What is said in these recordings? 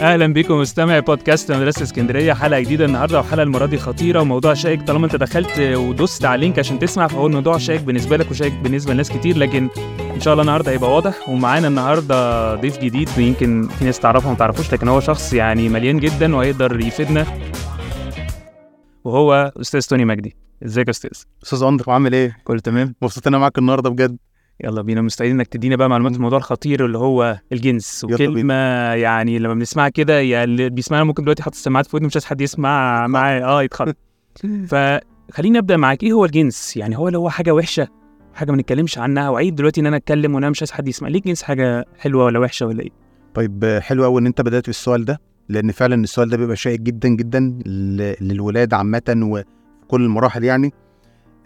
أهلا بكم مستمعي بودكاست مدرسة اسكندرية حلقة جديدة النهارده وحلقة المرة دي خطيرة. وموضوع شائك طالما أنت دخلت ودوست على ال link عشان تسمع فهو الموضوع شائك بالنسبة لك وشائك بالنسبة لناس كتير. لكن إن شاء الله النهارده هيبقى واضح. ومعانا النهارده ضيف جديد ويمكن في ناس تعرفه وما تعرفوش لكن هو شخص يعني مليان جدا وهيقدر يفيدنا. وهو أستاذ توني مجدي. إزيك يا أستاذ؟ أستاذ اندرو عامل إيه؟ كله تمام؟ مبسوط إن أنا معاك النهارده بجد. يلا بينا. مستعدين إنك تدينا بقى معلومات الموضوع الخطير اللي هو الجنس وكلمة يعني لما بنسمعها كده يعني اللي بيسمعنا ممكن دلوقتي حاطط السماعات في ودنه مش عايز حد يسمع معاه آه يتخض فخليني أبدأ معاك. إيه هو الجنس؟ يعني هو اللي هو حاجة وحشة حاجة ما نتكلمش عنها وعيب دلوقتي إن أنا أتكلم وأنا مش عايز حد يسمع. ليه الجنس حاجة حلوة ولا وحشة ولا إيه؟ طيب حلو قوي إن أنت بدأت بالسؤال ده لأن فعلا السؤال ده بيبقى شائك جدا جدا للولاد عامة وفي كل المراحل يعني.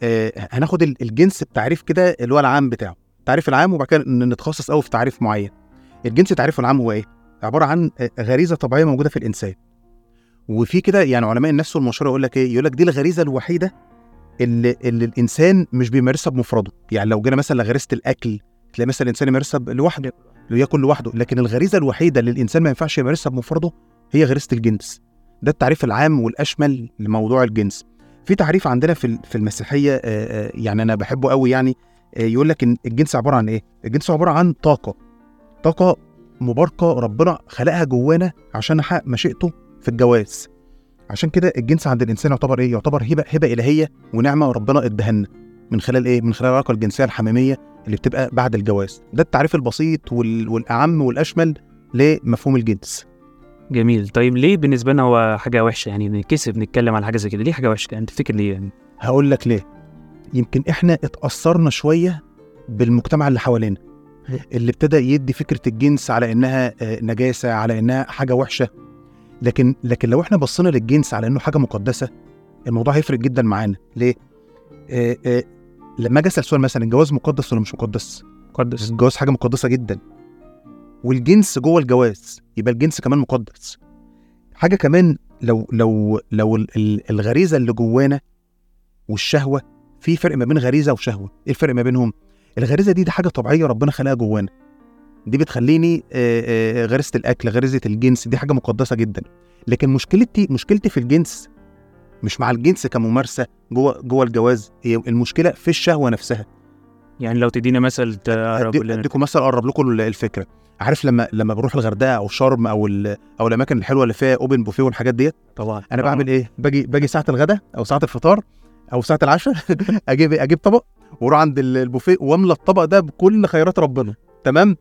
آه هناخد ال- الجنس بتعريف كده اللي هو العام بتاعه. التعريف العام وبعد كده نتخصص قوي في تعريف معين. الجنس تعريفه العام هو إيه؟ عبارة عن غريزة طبيعية موجودة في الإنسان. وفي كده يعني علماء النفس والمشوره يقول لك إيه؟ يقول لك دي الغريزة الوحيدة اللي, اللي الإنسان مش بيمارسها بمفرده. يعني لو جينا مثلا لغريزة الأكل تلاقي مثلا الإنسان يمارسها لوحده لو ياكل لوحده. لكن الغريزة الوحيدة اللي الإنسان ما ينفعش يمارسها بمفرده هي غريزة الجنس. ده التعريف العام والأشمل لموضوع الجنس. في تعريف عندنا في في المسيحية يعني أنا بحبه قوي يعني يقول لك إن الجنس عبارة عن إيه؟ الجنس عبارة عن طاقة. طاقة مباركة ربنا خلقها جوانا عشان نحقق مشيئته في الجواز. عشان كده الجنس عند الإنسان يعتبر إيه؟ يعتبر هبة هبة إلهية ونعمة ربنا اداها من خلال إيه؟ من خلال العلاقة الجنسية الحميمية اللي بتبقى بعد الجواز. ده التعريف البسيط وال... والأعم والأشمل لمفهوم الجنس. جميل. طيب ليه بالنسبة لنا هو حاجة وحشة؟ يعني نكسب نتكلم على حاجة زي كده. ليه حاجة وحشة؟ يعني تفتكر ليه يعني؟ هقول لك ليه. يمكن إحنا اتأثرنا شوية بالمجتمع اللي حوالينا. اللي ابتدى يدي فكرة الجنس على إنها آه، نجاسة على إنها حاجة وحشة. لكن لكن لو إحنا بصينا للجنس على إنه حاجة مقدسة الموضوع هيفرق جدا معانا. ليه؟ آه آه لما أجي أسأل سؤال مثلا الجواز مقدس ولا مش مقدس؟ مقدس. الجواز حاجة مقدسة جدا. والجنس جوه الجواز يبقى الجنس كمان مقدس. حاجة كمان لو لو لو ال- ال- الغريزة اللي جوانا والشهوة في فرق ما بين غريزة وشهوة. إيه الفرق ما بينهم؟ الغريزة دي دي حاجة طبيعية ربنا خلقها جوانا. دي بتخليني آه، آه، غريزة الأكل غريزة الجنس دي حاجة مقدسة جدا. لكن مشكلتي مشكلتي في الجنس مش مع الجنس كممارسة جوه جوه الجواز هي المشكلة في الشهوة نفسها. يعني لو تدينا مثل تقرب اديكم مثلا أقرب لكم ال- الفكرة. عارف لما لما بروح الغردقة أو شرم أو أو الأماكن الحلوة اللي فيها أوبن بوفيه والحاجات ديت؟ طبعا. أنا طبعاً. بعمل إيه؟ باجي باجي ساعة الغداء أو ساعة الفطار أو ساعة العشاء أجيب أجيب طبق وأروح عند ال- البوفيه وأملى الطبق ده بكل خيرات ربنا. تمام؟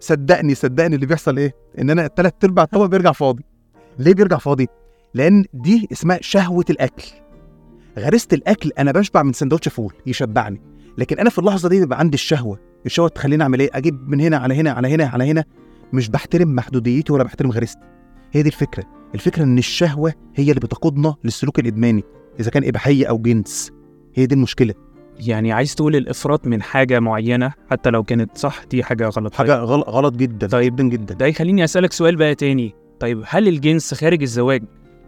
صدقني صدقني اللي بيحصل إيه؟ إن أنا ثلاث أرباع الطبق بيرجع فاضي. ليه بيرجع فاضي؟ لأن دي اسمها شهوة الأكل. غريزة الأكل أنا بشبع من سندوتش فول يشبعني لكن أنا في اللحظة دي بيبقى عندي الشهوة. الشهوة تخليني أعمل إيه؟ أجيب من هنا على هنا على هنا على هنا. مش بحترم محدوديتي ولا بحترم غريزتي. هي دي الفكرة. الفكرة إن الشهوة هي اللي بتقودنا للسلوك الإدماني. إذا كان إباحية أو جنس. هي دي المشكلة. يعني عايز تقول الإفراط من حاجة معينة حتى لو كانت صح دي حاجة غلط. حاجة غلط, غلط جدا طيب. جدا جدا. ده يخليني أسألك سؤال بقى تاني. طيب هل الجنس خارج الزواج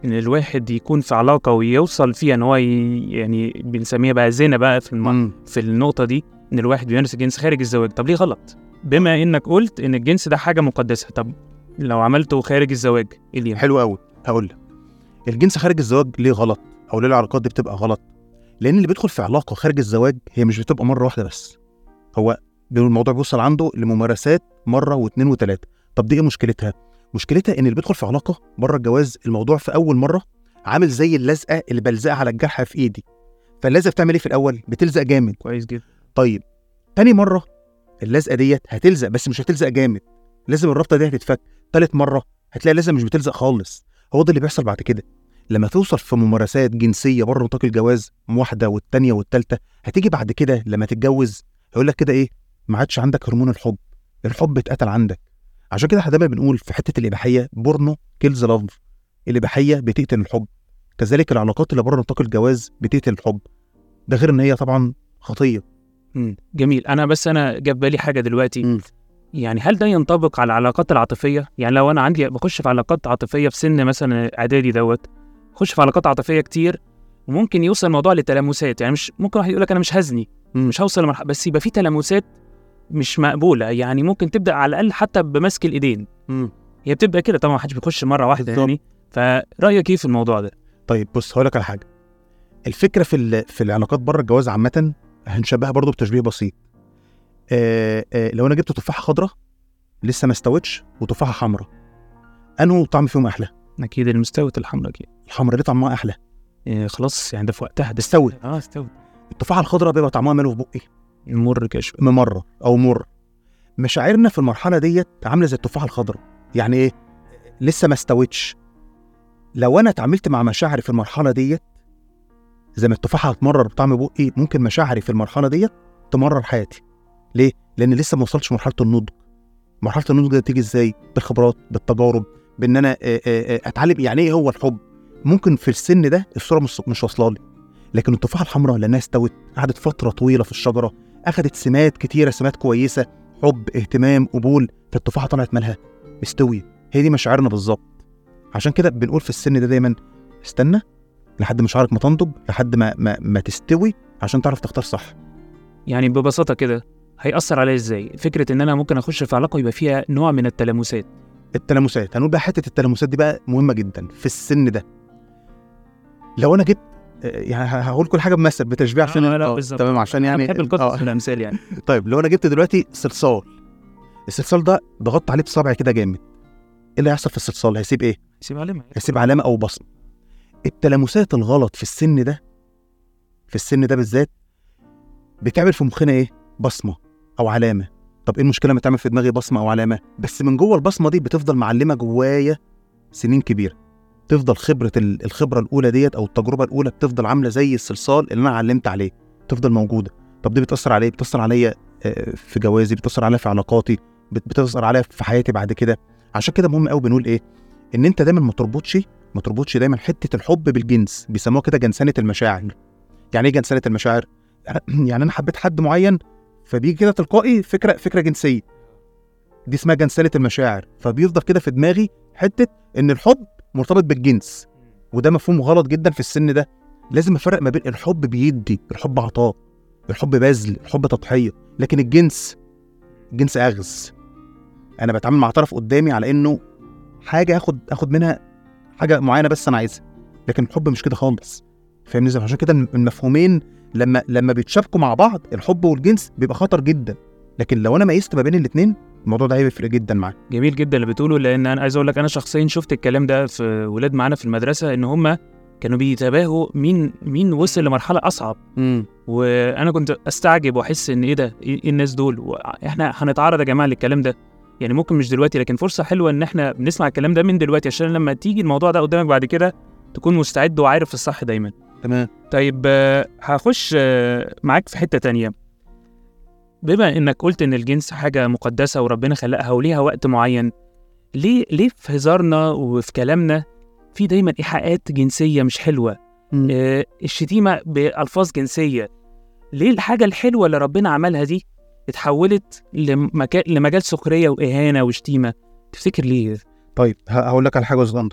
إن الواحد يكون في علاقة ويوصل فيها إن هو. يعني بنسميها بقى زنا بقى في الم... في النقطة دي إن الواحد بيمارس الجنس خارج الزواج؟ طب ليه غلط؟ بما إنك قلت إن الجنس ده حاجة مقدسة طب لو عملته خارج الزواج إيه اللي؟ حلو قوي هقول لك. الجنس خارج الزواج ليه غلط؟ أو ليه العلاقات دي بتبقى غلط لأن اللي بيدخل في علاقة خارج الزواج هي مش بتبقى مرة واحدة بس. هو الموضوع بيوصل عنده لممارسات مرة واثنين وثلاثه طب دي إيه مشكلتها؟ مشكلتها إن اللي بيدخل في علاقة بره الجواز الموضوع في أول مرة عامل زي اللزقة اللي بلزقها على الجرح في إيدي. فاللزقة بتعمل إيه في الأول؟ بتلزق جامد. كويس جدا. طيب تاني مرة اللزقة ديت هتلزق بس مش هتلزق جامد. لازم الرابطة دي هتتفك. تالت مرة هتلاقي اللزقة مش بتلزق خالص. هو ده اللي بيحصل بعد كده. لما توصل في ممارسات جنسية بره نطاق الجواز واحدة والتانية والتالتة هتيجي بعد كده لما تتجوز هيقول لك كده إيه؟ ما عادش عندك هرمون الحب الحب اتقتل عندك. عشان كده إحنا دايما بنقول في حتة الإباحية porn kills love الإباحية بتقتل الحب. كذلك العلاقات اللي بره نطاق الجواز بتقتل الحب. ده غير إن هي طبعا خطية. مم. جميل. أنا بس أنا جاب بالي حاجة دلوقتي. مم. يعني هل ده ينطبق على العلاقات العاطفية؟ يعني لو أنا عندي بخش في علاقات عاطفية في سن مثلا إعدادي دوت اخش في علاقات عاطفية كتير وممكن يوصل الموضوع لتلامسات. يعني مش ممكن واحد يقول لك أنا مش هزني. مش هوصل لمرحلة بس يبقى في تلامسات مش مقبولة. يعني ممكن تبدأ على الأقل حتى بمسك الإيدين. مم. هي بتبقى كده طبعا محدش بيخش مرة واحدة بالظبط. يعني فرأيك إيه في الموضوع ده؟ طيب بص هقول لك على حاجة. الفكرة في في العلاقات بره الجواز عامة هنشبهها برضو بتشبيه بسيط. آه آه لو أنا جبت تفاحة خضراء لسه ما استوتش وتفاحة حمراء انه طعم فيهم أحلى؟ أكيد المستوت الحمراء كده الحمراء ليه طعمها أحلى. إيه خلاص يعني ده في وقتها ده استوت. آه استوت. التفاحه الخضراء بيبقى طعمها ماله في بقي. مر كده ممره أو مر. مشاعرنا في المرحلة ديت عاملة زي التفاحه الخضراء يعني إيه؟ لسه ما استوتش. لو أنا اتعاملت مع مشاعري في المرحلة ديت زي ما التفاحة هتمرر بطعم بقي ممكن مشاعري في المرحلة ديت تمرر حياتي. ليه؟ لأن لسه ما وصلتش مرحلة النضج. مرحلة النضج دي تيجي إزاي؟ بالخبرات بالتجارب بإن أنا أتعلم يعني إيه هو الحب؟ ممكن في السن ده الصورة مش مش واصلة لي. لكن التفاحة الحمراء لأنها استوت قعدت فترة طويلة في الشجرة اخذت سمات كتيرة سمات كويسة حب اهتمام قبول فالتفاحة طلعت مالها. مستويه هي دي مشاعرنا بالظبط. عشان كده بنقول في السن ده دايما استنى لحد مشاعرك ما تنضج لحد ما ما, ما تستوي عشان تعرف تختار صح. يعني ببساطة كده هيأثر عليا إزاي؟ فكرة إن أنا ممكن أخش في علاقة يبقى فيها نوع من التلامسات. التلامسات. هنقول بقى حتة التلامسات دي بقى مهمة جدا في السن ده. لو أنا جبت آه، يعني هقول كل حاجة بمثل بتشبيه عشان آه، لا، آه، بالظبط. تمام عشان يعني بحب القصص آه. الامثال يعني. طيب لو أنا جبت دلوقتي صلصال الصلصال ده ضغطت عليه بصبعي كده جامد. إيه اللي هيحصل في الصلصال؟ هيسيب إيه؟ سيب علامة. هيسيب علامة أو بصمة. التلامسات الغلط في السن ده في السن ده بالذات بتعمل في مخنا إيه؟ بصمة أو علامة. طب إيه المشكلة ما تعمل في دماغي بصمة أو علامة؟ بس من جوه البصمة دي بتفضل معلمة جوايا سنين كبيرة. تفضل خبرة ال- الخبرة الأولى ديت أو التجربة الأولى بتفضل عاملة زي الصلصال اللي أنا علمت عليه تفضل موجودة. طب دي بتأثر عليا بتأثر عليا آه، في جوازي بتأثر عليا في علاقاتي بت- بتأثر عليا في حياتي بعد كده. عشان كده مهم قوي بنقول إيه؟ إن أنت دايما ما تربطش ما تربطش دايما حتة الحب بالجنس بيسموها كده جنسنة المشاعر. يعني إيه جنسنة المشاعر؟ يعني أنا حبيت حد معين فبيجي كده تلقائي فكرة فكرة جنسية. دي اسمها جنسنة المشاعر. فبيفضل كده في دماغي حتة إن الحب مرتبط بالجنس. وده مفهوم غلط جدا في السن ده. لازم أفرق ما بين الحب بيدي الحب عطاء الحب بذل الحب تضحية. لكن الجنس الجنس أغز. أنا بتعامل مع طرف قدامي على إنه حاجة آخد آخد منها حاجة معينة بس أنا عايزها. لكن الحب مش كده خالص. فاهمني إزاي؟ عشان كده المفهومين لما لما بيتشابكوا مع بعض الحب والجنس بيبقى خطر جدا. لكن لو أنا ميزت ما بين الاثنين الموضوع ده هيفرق جدا معاك. جميل جدا اللي بتقوله لأن أنا عايز أقول لك أنا شخصيا شفت الكلام ده في ولاد معانا في المدرسة إن هم كانوا بيتباهوا مين مين وصل لمرحلة أصعب. وأنا كنت أستعجب وأحس إن إيه ده إيه إيه الناس دول؟ وإحنا هنتعرض يا جماعة للكلام ده؟ يعني ممكن مش دلوقتي لكن فرصة حلوة إن إحنا بنسمع الكلام ده من دلوقتي عشان لما تيجي الموضوع ده قدامك بعد كده تكون مستعد وعارف الصح دايما. تمام. طيب هخش معاك في حتة تانية. بما إنك قلت إن الجنس حاجة مقدسة وربنا خلقها وليها وقت معين ليه ليه في هزارنا وفي كلامنا في دايما إيحاءات جنسية مش حلوة؟ آه، الشتيمة بألفاظ جنسية ليه الحاجة الحلوة اللي ربنا عملها دي اتحولت لمكا... لمجال سخرية وإهانة وشتيمة؟ تفتكر ليه؟ طيب هقول لك على حاجة صغيره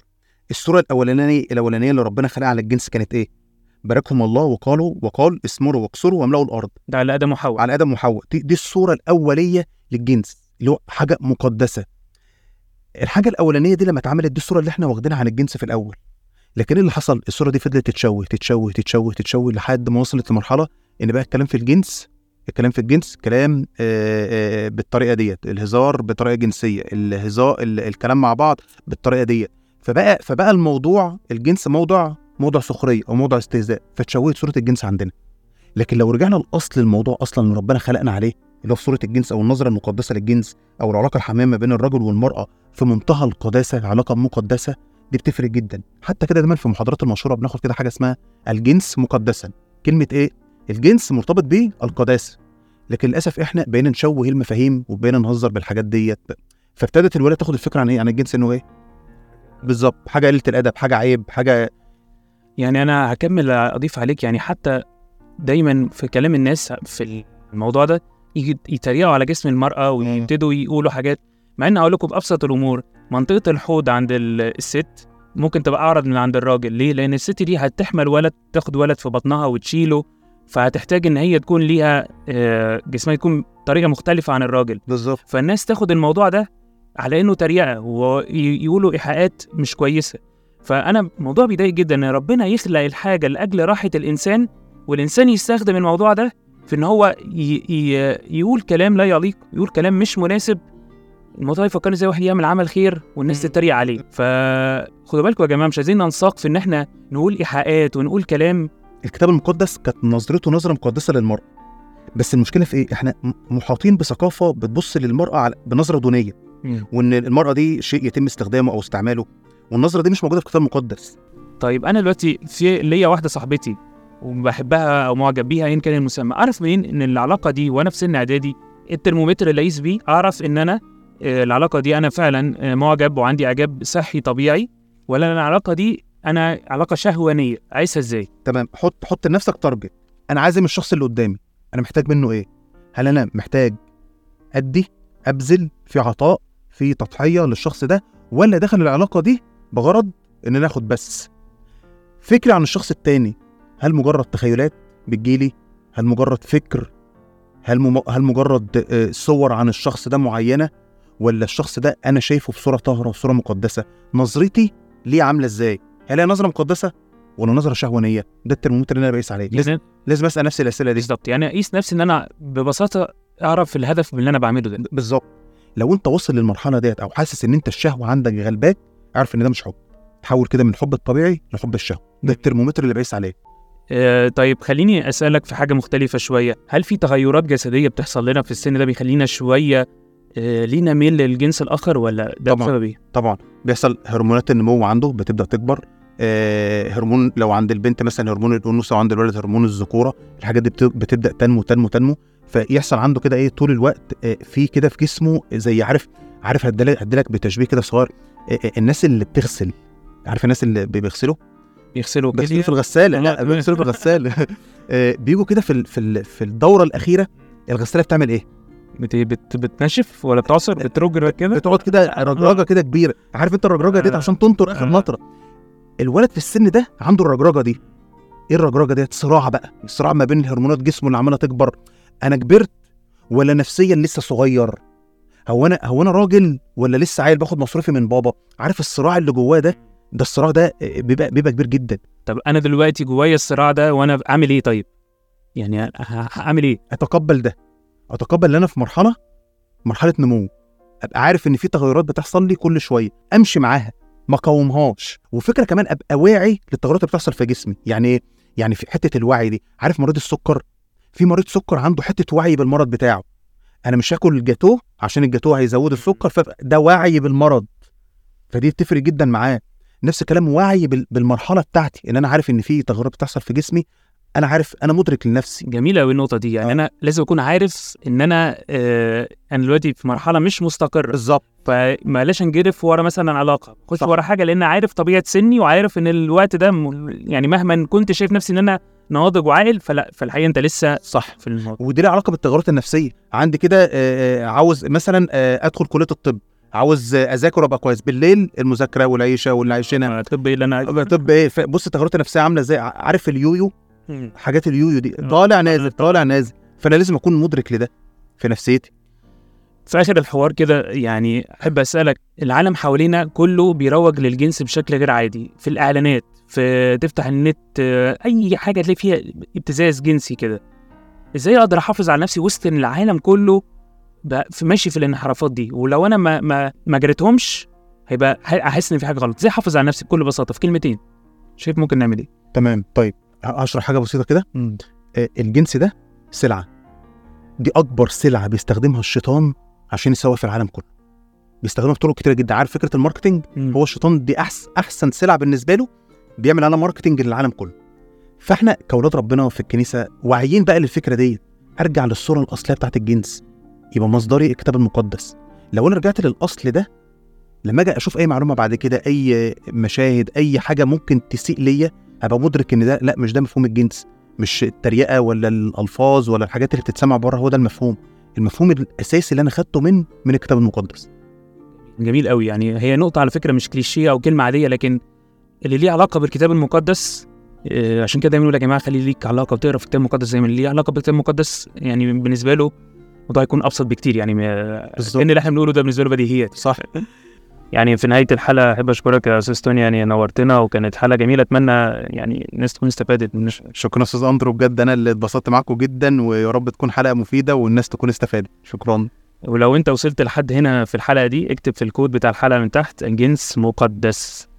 الصورة الأولانية الأولانية اللي ربنا خلقها على الجنس كانت إيه؟ باركهم الله وقالوا وقال اسمروا واكسروا واملأوا الأرض. ده على آدم وحواء. على آدم وحواء. دي, دي الصورة الأولية للجنس اللي هو حاجة مقدسة. الحاجة الأولانية دي لما اتعملت دي الصورة اللي إحنا واخدينها عن الجنس في الأول. لكن إيه اللي حصل؟ الصورة دي فضلت تتشوه تتشوه تتشوه تتشوه لحد ما وصلت لمرحلة إن بقى الكلام في الجنس الكلام في الجنس كلام آه، آه، بالطريقة ديت. الهزار بطريقة جنسية الهزار ال- الكلام مع بعض بالطريقة ديت. فبقى فبقى الموضوع الجنس موضوع موضوع سخرية أو موضوع استهزاء فتشوهت صورة الجنس عندنا. لكن لو رجعنا لأصل الموضوع أصلا اللي ربنا خلقنا عليه اللي هو صورة الجنس أو النظرة المقدسة للجنس أو العلاقة الحميمة ما بين الرجل والمرأة في منتهى القداسة علاقة مقدسة دي بتفرق جدا. حتى كده دايما في المحاضرات المشهورة بناخد كده حاجة اسمها الجنس مقدسا. كلمة إيه؟ الجنس مرتبط بيه القداسة. لكن للأسف إحنا بقينا نشوه المفاهيم وبقينا نهزر بالحاجات ديت. فابتدت الولاد تاخد الفكرة عن إيه؟ عن الجنس إنه إيه؟ بالظبط. حاجة قلة الأدب حاجة عيب حاجة يعني أنا هكمل أضيف عليك يعني حتى دايما في كلام الناس في الموضوع ده يتريقوا على جسم المرأة ويبتدوا يقولوا حاجات مع إن أقول لكم بابسط الأمور منطقة الحوض عند ال- الست ممكن تبقى أعرض من عند الراجل ليه؟ لأن الست دي هتحمل ولد تاخد ولد في بطنها وتشيله فهتحتاج إن هي تكون ليها آه، جسمها يكون طريقة مختلفة عن الراجل. بالظبط. فالناس تاخد الموضوع ده على إنه تريقة ويقولوا إيحاءات مش كويسة. فأنا الموضوع بيضايق جدا إن ربنا يخلق الحاجة لأجل راحة الإنسان والإنسان يستخدم الموضوع ده في إن هو ي... ي... يقول كلام لا يليق يقول كلام مش مناسب. الموضوع يفكرني زي واحد يعمل عمل خير والناس. تتريق عليه. فخدوا بالكم يا جماعة مش عايزين ننساق في إن إحنا نقول إيحاءات ونقول كلام. الكتاب المقدس كانت نظرته نظرة مقدسة للمراه بس المشكلة في إيه؟ إحنا محاطين بثقافة بتبص للمرأة على- بنظرة دونية. وإن المرأة دي شيء يتم استخدامه أو استعماله. والنظرة دي مش موجودة في الكتاب المقدس طيب أنا دلوقتي في ليا واحدة صاحبتي وبحبها أو معجب بيها ايا كان المسمى. أعرف منين إن العلاقة دي وأنا في سن إعدادي الترمومتر اللي أقيس بيه؟ أعرف إن أنا آه، العلاقة دي أنا فعلا آه، معجب وعندي إعجاب صحي طبيعي ولا أنا العلاقة دي أنا علاقة شهوانية. عايزها إزاي؟ تمام. حط حط لنفسك target أنا عايز من الشخص اللي قدامي. أنا محتاج منه إيه؟ هل أنا محتاج أدي أبذل في عطاء في تضحية للشخص ده ولا داخل العلاقة دي بغرض إن أنا اخد بس فكري عن الشخص التاني. هل مجرد تخيلات بتجيلي؟ هل مجرد فكر؟ هل مم... هل مجرد آه، صور عن الشخص ده معينة؟ ولا الشخص ده أنا شايفه بصورة طاهرة وصورة مقدسة؟ نظرتي ليه عاملة إزاي؟ هل هي نظرة مقدسة ولا نظرة شهوانية؟ ده الترمومتر اللي أنا بقيس عليه. لازم, لازم أسأل نفسي الأسئلة دي. بالظبط. يعني أقيس نفسي إن أنا ببساطة أعرف الهدف من اللي أنا بعمله ده. بالظبط. لو أنت واصل للمرحلة ديت أو حاسس إن أنت الشهوة عندك غلباك اعرف إن ده مش حب. تحول كده من الحب الطبيعي لحب الشهوة. ده الترمومتر اللي بقيس عليه. آه، طيب خليني أسألك في حاجة مختلفة شوية. هل في تغيرات جسدية بتحصل لنا في السن ده بيخلينا شوية آه، لينا ميل للجنس الآخر ولا ده طبعاً. بسبب إيه؟ طبعا. بيحصل هرمونات النمو عنده بتبدأ تكبر. آه هرمون لو عند البنت مثلا هرمون الأنوثة وعند الولد هرمون الذكورة الحاجات دي بت- بتبدأ تنمو تنمو تنمو. فيحصل عنده كده إيه طول الوقت آه في كده في جسمه زي عارف عارف هديلك بتشبيه كده صغير. الناس اللي بتغسل. عارف الناس اللي بي- بيغسلوا؟ بيغسلوا بيغسلوا في الغسالة. لا بيغسلوا في الغسالة. آه بيجوا كده في في في الدورة الأخيرة الغسالة بتعمل إيه؟ بت... بت... بتنشف ولا بتعصر؟ بترج كده بتقعد كده رجرجة كده كبيرة. عارف أنت الرجرجة ديت آه. عشان تنطر آخر آه. نطرة. الولد في السن ده عنده الرجرجة دي. إيه الرجرجة ديت؟ صراع بقى. الصراع ما بين الهرمونات جسمه اللي عمالة تكبر. أنا كبرت ولا نفسيا لسه صغير؟ هو أنا هو أنا راجل ولا لسه عيل باخد مصروفي من بابا؟ عارف الصراع اللي جواه ده؟ ده الصراع ده بيبقى بيبقى كبير جدا. طب أنا دلوقتي جوايا الصراع ده وأنا أعمل إيه طيب؟ يعني هعمل إيه؟ أتقبل ده. أتقبل إن أنا في مرحلة مرحلة نمو. أبقى عارف إن في تغيرات بتحصل لي كل شوية. أمشي معاها. ما أقاومهاش. وفكرة كمان أبقى واعي للتغيرات اللي بتحصل في جسمي. يعني إيه؟ يعني في حتة الوعي دي. عارف مريض السكر؟ في مريض سكر عنده حتة وعي بالمرض بتاعه. أنا مش هاكل الجاتوه عشان الجاتوه هيزود السكر فده وعي بالمرض. فدي بتفرق جدا معاه. نفس الكلام وعي بال- بالمرحلة بتاعتي إن أنا عارف إن في تغيرات بتحصل في جسمي أنا عارف أنا مدرك لنفسي. جميله قوي النقطة دي. يعني آه. أنا لازم أكون عارف إن أنا آه أنا دلوقتي في مرحلة مش مستقرة. بالظبط. فمالاش انجرف ورا مثلا علاقة. خش. ورا حاجة لأن عارف طبيعة سني وعارف إن الوقت ده يعني مهما كنت شايف نفسي إن أنا ناضج وعاقل فلا فالحقيقة أنت لسه صح في الموضوع. ودي لها علاقة بالتغيرات النفسية. عندي كده آه، آه، عاوز مثلا آه، أدخل كلية الطب. عاوز أذاكر وأبقى كويس. بالليل المذاكرة والعيشة واللي عايشينها طب إيه اللي أنا طب إيه؟ بص التغيرات النفسية عاملة إزاي؟ عارف اليويو. حاجات اليويو دي. طالع نازل طالع نازل. فأنا لازم أكون مدرك لده في نفسيتي. في آخر الحوار كده يعني أحب أسألك العالم حوالينا كله بيروج للجنس بشكل غير عادي. في الإعلانات في تفتح النت آه، أي حاجة تلاقي فيها ابتزاز جنسي كده. إزاي أقدر أحافظ على نفسي وسط إن العالم كله بقى في ماشي في الانحرافات دي؟ ولو أنا ما ما ما جريتهمش هيبقى أحس إن في حاجة غلط. إزاي أحافظ على نفسي بكل بساطة؟ في كلمتين. شايف ممكن نعمل إيه؟ تمام. طيب هشرح حاجة بسيطة كده. آه، الجنس ده سلعة. دي أكبر سلعة بيستخدمها الشيطان عشان يسوق في العالم كله. بيستخدمها بطرق كتيرة جدا. عارف فكرة ال marketing هو الشيطان دي احسن أحسن سلعة بالنسبة له بيعمل عليها marketing للعالم كله. فاحنا كأولاد ربنا في الكنيسة واعيين بقى للفكرة دي ارجع للصورة الأصلية بتاعت الجنس. يبقى مصدري الكتاب المقدس. لو أنا رجعت للأصل ده لما أجي أشوف أي معلومة بعد كده أي مشاهد أي حاجة ممكن تسيء ليا ابقى مدرك إن ده لأ مش ده مفهوم الجنس. مش التريقة ولا الألفاظ ولا الحاجات اللي بتتسمع بره هو ده المفهوم. المفهوم الأساسي اللي أنا خدته من من الكتاب المقدس. جميل قوي يعني هي نقطة على فكرة مش كليشيه أو كلمة عادية لكن اللي ليه علاقة بالكتاب المقدس آه، عشان كده دايما يقول يا جماعة خلي ليك علاقة وتقرأ في الكتاب المقدس زي ما اللي ليه علاقة بالكتاب المقدس يعني بالنسبة له الموضوع يكون أبسط بكتير يعني بالظبط. إن اللي إحنا بنقوله ده بالنسبة له بديهيات. صح. يعني في نهاية الحلقة أحب أشكرك يا أستاذ توني يعني نورتنا وكانت حلقة جميلة أتمنى يعني الناس تكون استفادت من شكرا أستاذ أندرو بجد أنا اللي اتبسطت معاكم جدا ويا رب تكون حلقة مفيدة والناس تكون استفادت. شكرا. ولو أنت وصلت لحد هنا في الحلقة دي اكتب في الكود بتاع الحلقة من تحت جنس مقدس.